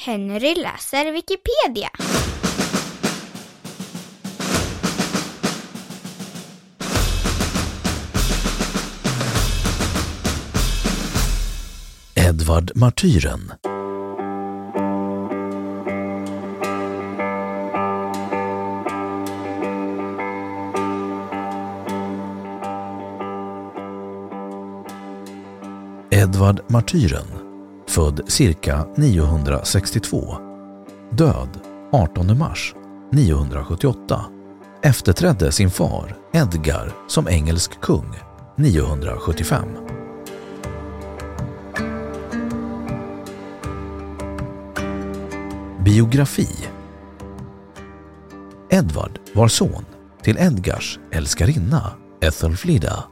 Henry läser Wikipedia. Edvard Martyren Edvard Martyren, född cirka 962, död 18 mars 978, efterträdde sin far Edgar som engelsk kung 975. Biografi Edvard var son till Edgars älskarinna Ethelflida.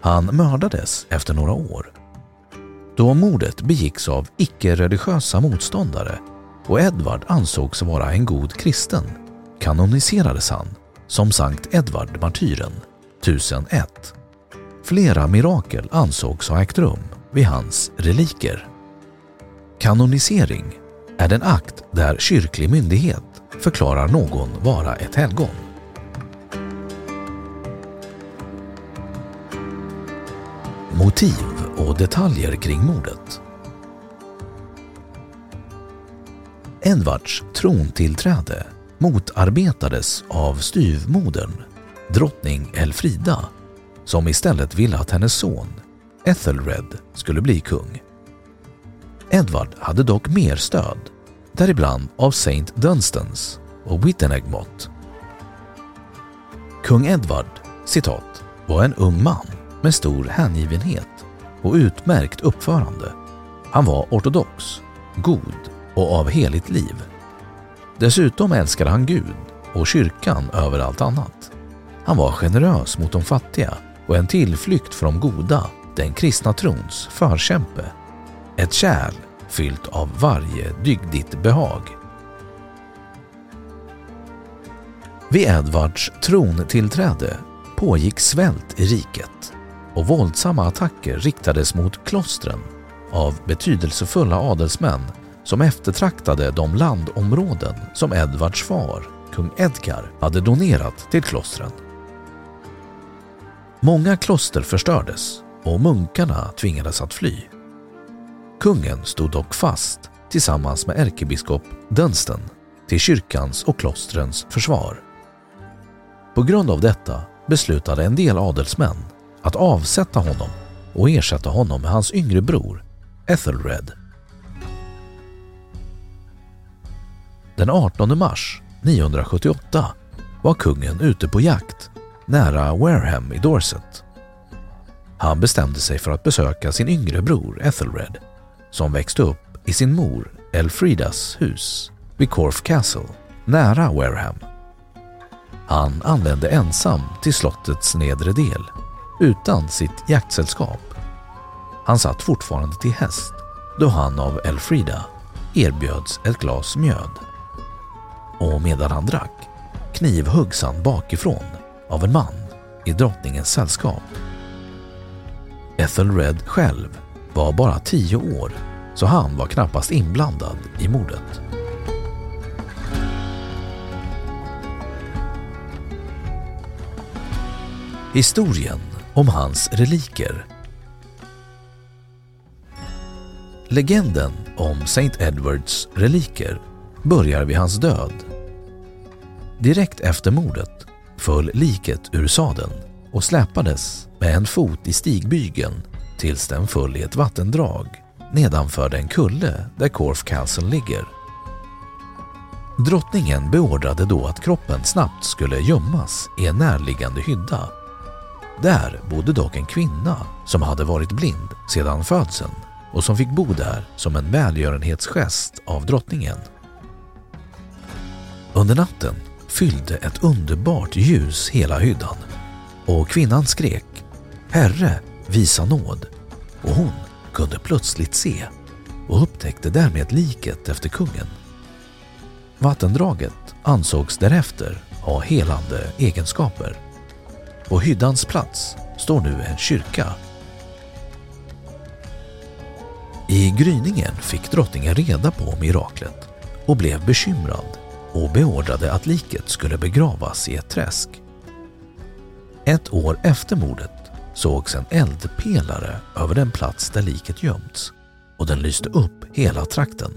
Han mördades efter några år. Då mordet begicks av icke-religiösa motståndare och Edvard ansågs vara en god kristen kanoniserades han som Sankt Edvard martyren 1001. Flera mirakel ansågs ha ägt rum vid hans reliker. Kanonisering är den akt där kyrklig myndighet förklarar någon vara ett helgon. Motiv och detaljer kring mordet. Edvards trontillträde motarbetades av styvmodern, drottning Elfrida, som istället ville att hennes son Ethelred skulle bli kung. Edvard hade dock mer stöd, däribland av Saint Dunstans och Wittenegmot. Kung Edvard, citat, var en ung man med stor hängivenhet och utmärkt uppförande. Han var ortodox, god och av heligt liv. Dessutom älskade han Gud och kyrkan över allt annat. Han var generös mot de fattiga och en tillflykt för de goda, den kristna trons förkämpe. Ett kärl fyllt av varje dygdigt behag. Vid Edvards trontillträde pågick svält i riket och våldsamma attacker riktades mot klostren av betydelsefulla adelsmän som eftertraktade de landområden som Edvards far, kung Edgar, hade donerat till klostren. Många kloster förstördes och munkarna tvingades att fly. Kungen stod dock fast tillsammans med ärkebiskop Dunstan till kyrkans och klostrens försvar. På grund av detta beslutade en del adelsmän att avsätta honom och ersätta honom med hans yngre bror Ethelred. Den 18 mars 978 var kungen ute på jakt nära Wareham i Dorset. Han bestämde sig för att besöka sin yngre bror Ethelred som växte upp i sin mor Elfridas hus vid Corfe Castle nära Wareham. Han anlände ensam till slottets nedre del utan sitt jaktsällskap. Han satt fortfarande till häst då han av Elfrida erbjöds ett glas mjöd. Och medan han drack knivhuggs han bakifrån av en man i drottningens sällskap. Ethelred själv var bara tio år så han var knappast inblandad i mordet. Historien om hans reliker Legenden om St. Edwards reliker börjar vid hans död. Direkt efter mordet föll liket ur sadeln och släpades med en fot i stigbygeln tills den föll i ett vattendrag nedanför den kulle där Corf Castle ligger. Drottningen beordrade då att kroppen snabbt skulle gömmas i en närliggande hydda. Där bodde dock en kvinna som hade varit blind sedan födseln och som fick bo där som en välgörenhetsgest av drottningen. Under natten fyllde ett underbart ljus hela hyddan och kvinnan skrek ”Herre, visa nåd” och hon kunde plötsligt se och upptäckte därmed liket efter kungen. Vattendraget ansågs därefter ha helande egenskaper. På hyddans plats står nu en kyrka I gryningen fick drottningen reda på miraklet och blev bekymrad och beordrade att liket skulle begravas i ett träsk. Ett år efter mordet sågs en eldpelare över den plats där liket gömts och den lyste upp hela trakten.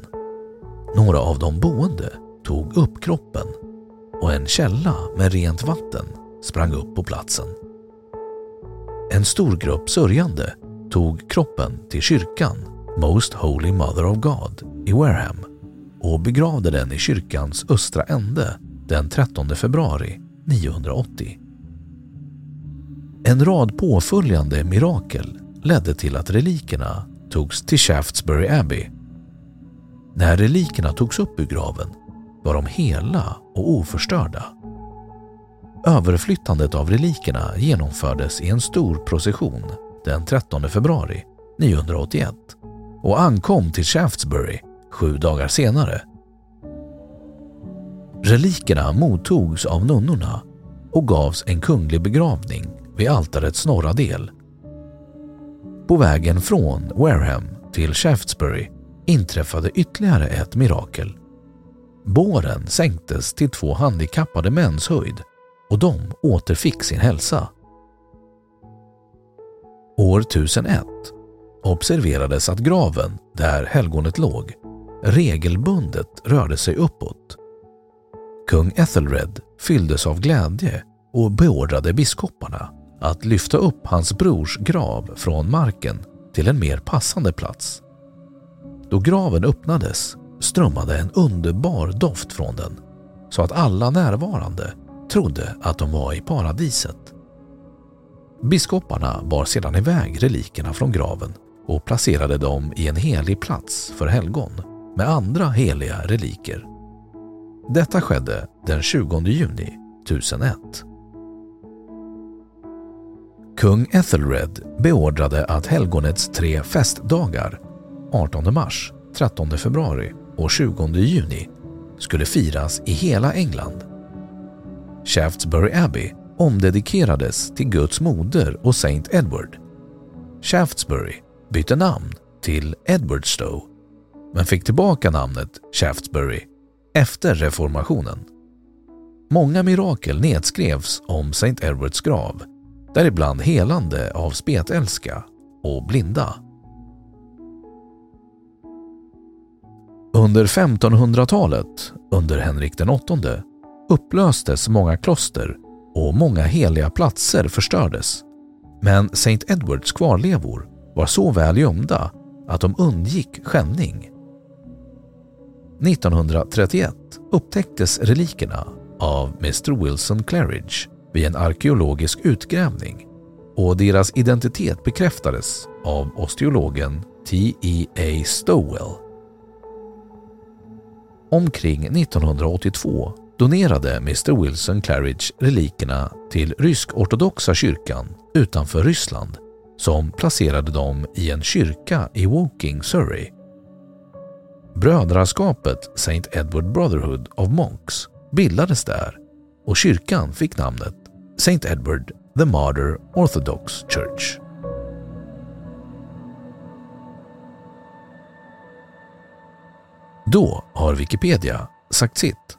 Några av de boende tog upp kroppen och en källa med rent vatten sprang upp på platsen. En stor grupp sörjande tog kroppen till kyrkan Most Holy Mother of God i Wareham och begravde den i kyrkans östra ände den 13 februari 980. En rad påföljande mirakel ledde till att relikerna togs till Shaftesbury Abbey. När relikerna togs upp ur graven var de hela och oförstörda. Överflyttandet av relikerna genomfördes i en stor procession den 13 februari 981 och ankom till Shaftesbury sju dagar senare. Relikerna mottogs av nunnorna och gavs en kunglig begravning vid altarets norra del. På vägen från Wareham till Shaftesbury inträffade ytterligare ett mirakel. Båren sänktes till två handikappade mäns höjd och de återfick sin hälsa. År 1001 observerades att graven där helgonet låg regelbundet rörde sig uppåt. Kung Ethelred fylldes av glädje och beordrade biskoparna att lyfta upp hans brors grav från marken till en mer passande plats. Då graven öppnades strömmade en underbar doft från den så att alla närvarande trodde att de var i paradiset. Biskoparna bar sedan iväg relikerna från graven och placerade dem i en helig plats för helgon med andra heliga reliker. Detta skedde den 20 juni 1001. Kung Ethelred beordrade att helgonets tre festdagar 18 mars, 13 februari och 20 juni skulle firas i hela England. Shaftesbury Abbey omdedikerades till Guds moder och Saint Edward. Shaftesbury bytte namn till Edwardstowe men fick tillbaka namnet Shaftesbury efter reformationen. Många mirakel nedskrevs om St. Edwards grav, däribland helande av spetälska och blinda. Under 1500-talet, under Henrik den upplöstes många kloster och många heliga platser förstördes. Men St. Edwards kvarlevor var så väl gömda att de undgick skändning. 1931 upptäcktes relikerna av Mr Wilson Claridge vid en arkeologisk utgrävning och deras identitet bekräftades av osteologen T.E.A. Stowell. Omkring 1982 donerade Mr Wilson Claridge relikerna till rysk-ortodoxa kyrkan utanför Ryssland som placerade dem i en kyrka i Woking, Surrey. Brödraskapet St. Edward Brotherhood of Monks bildades där och kyrkan fick namnet St. Edward the Martyr Orthodox Church. Då har Wikipedia sagt sitt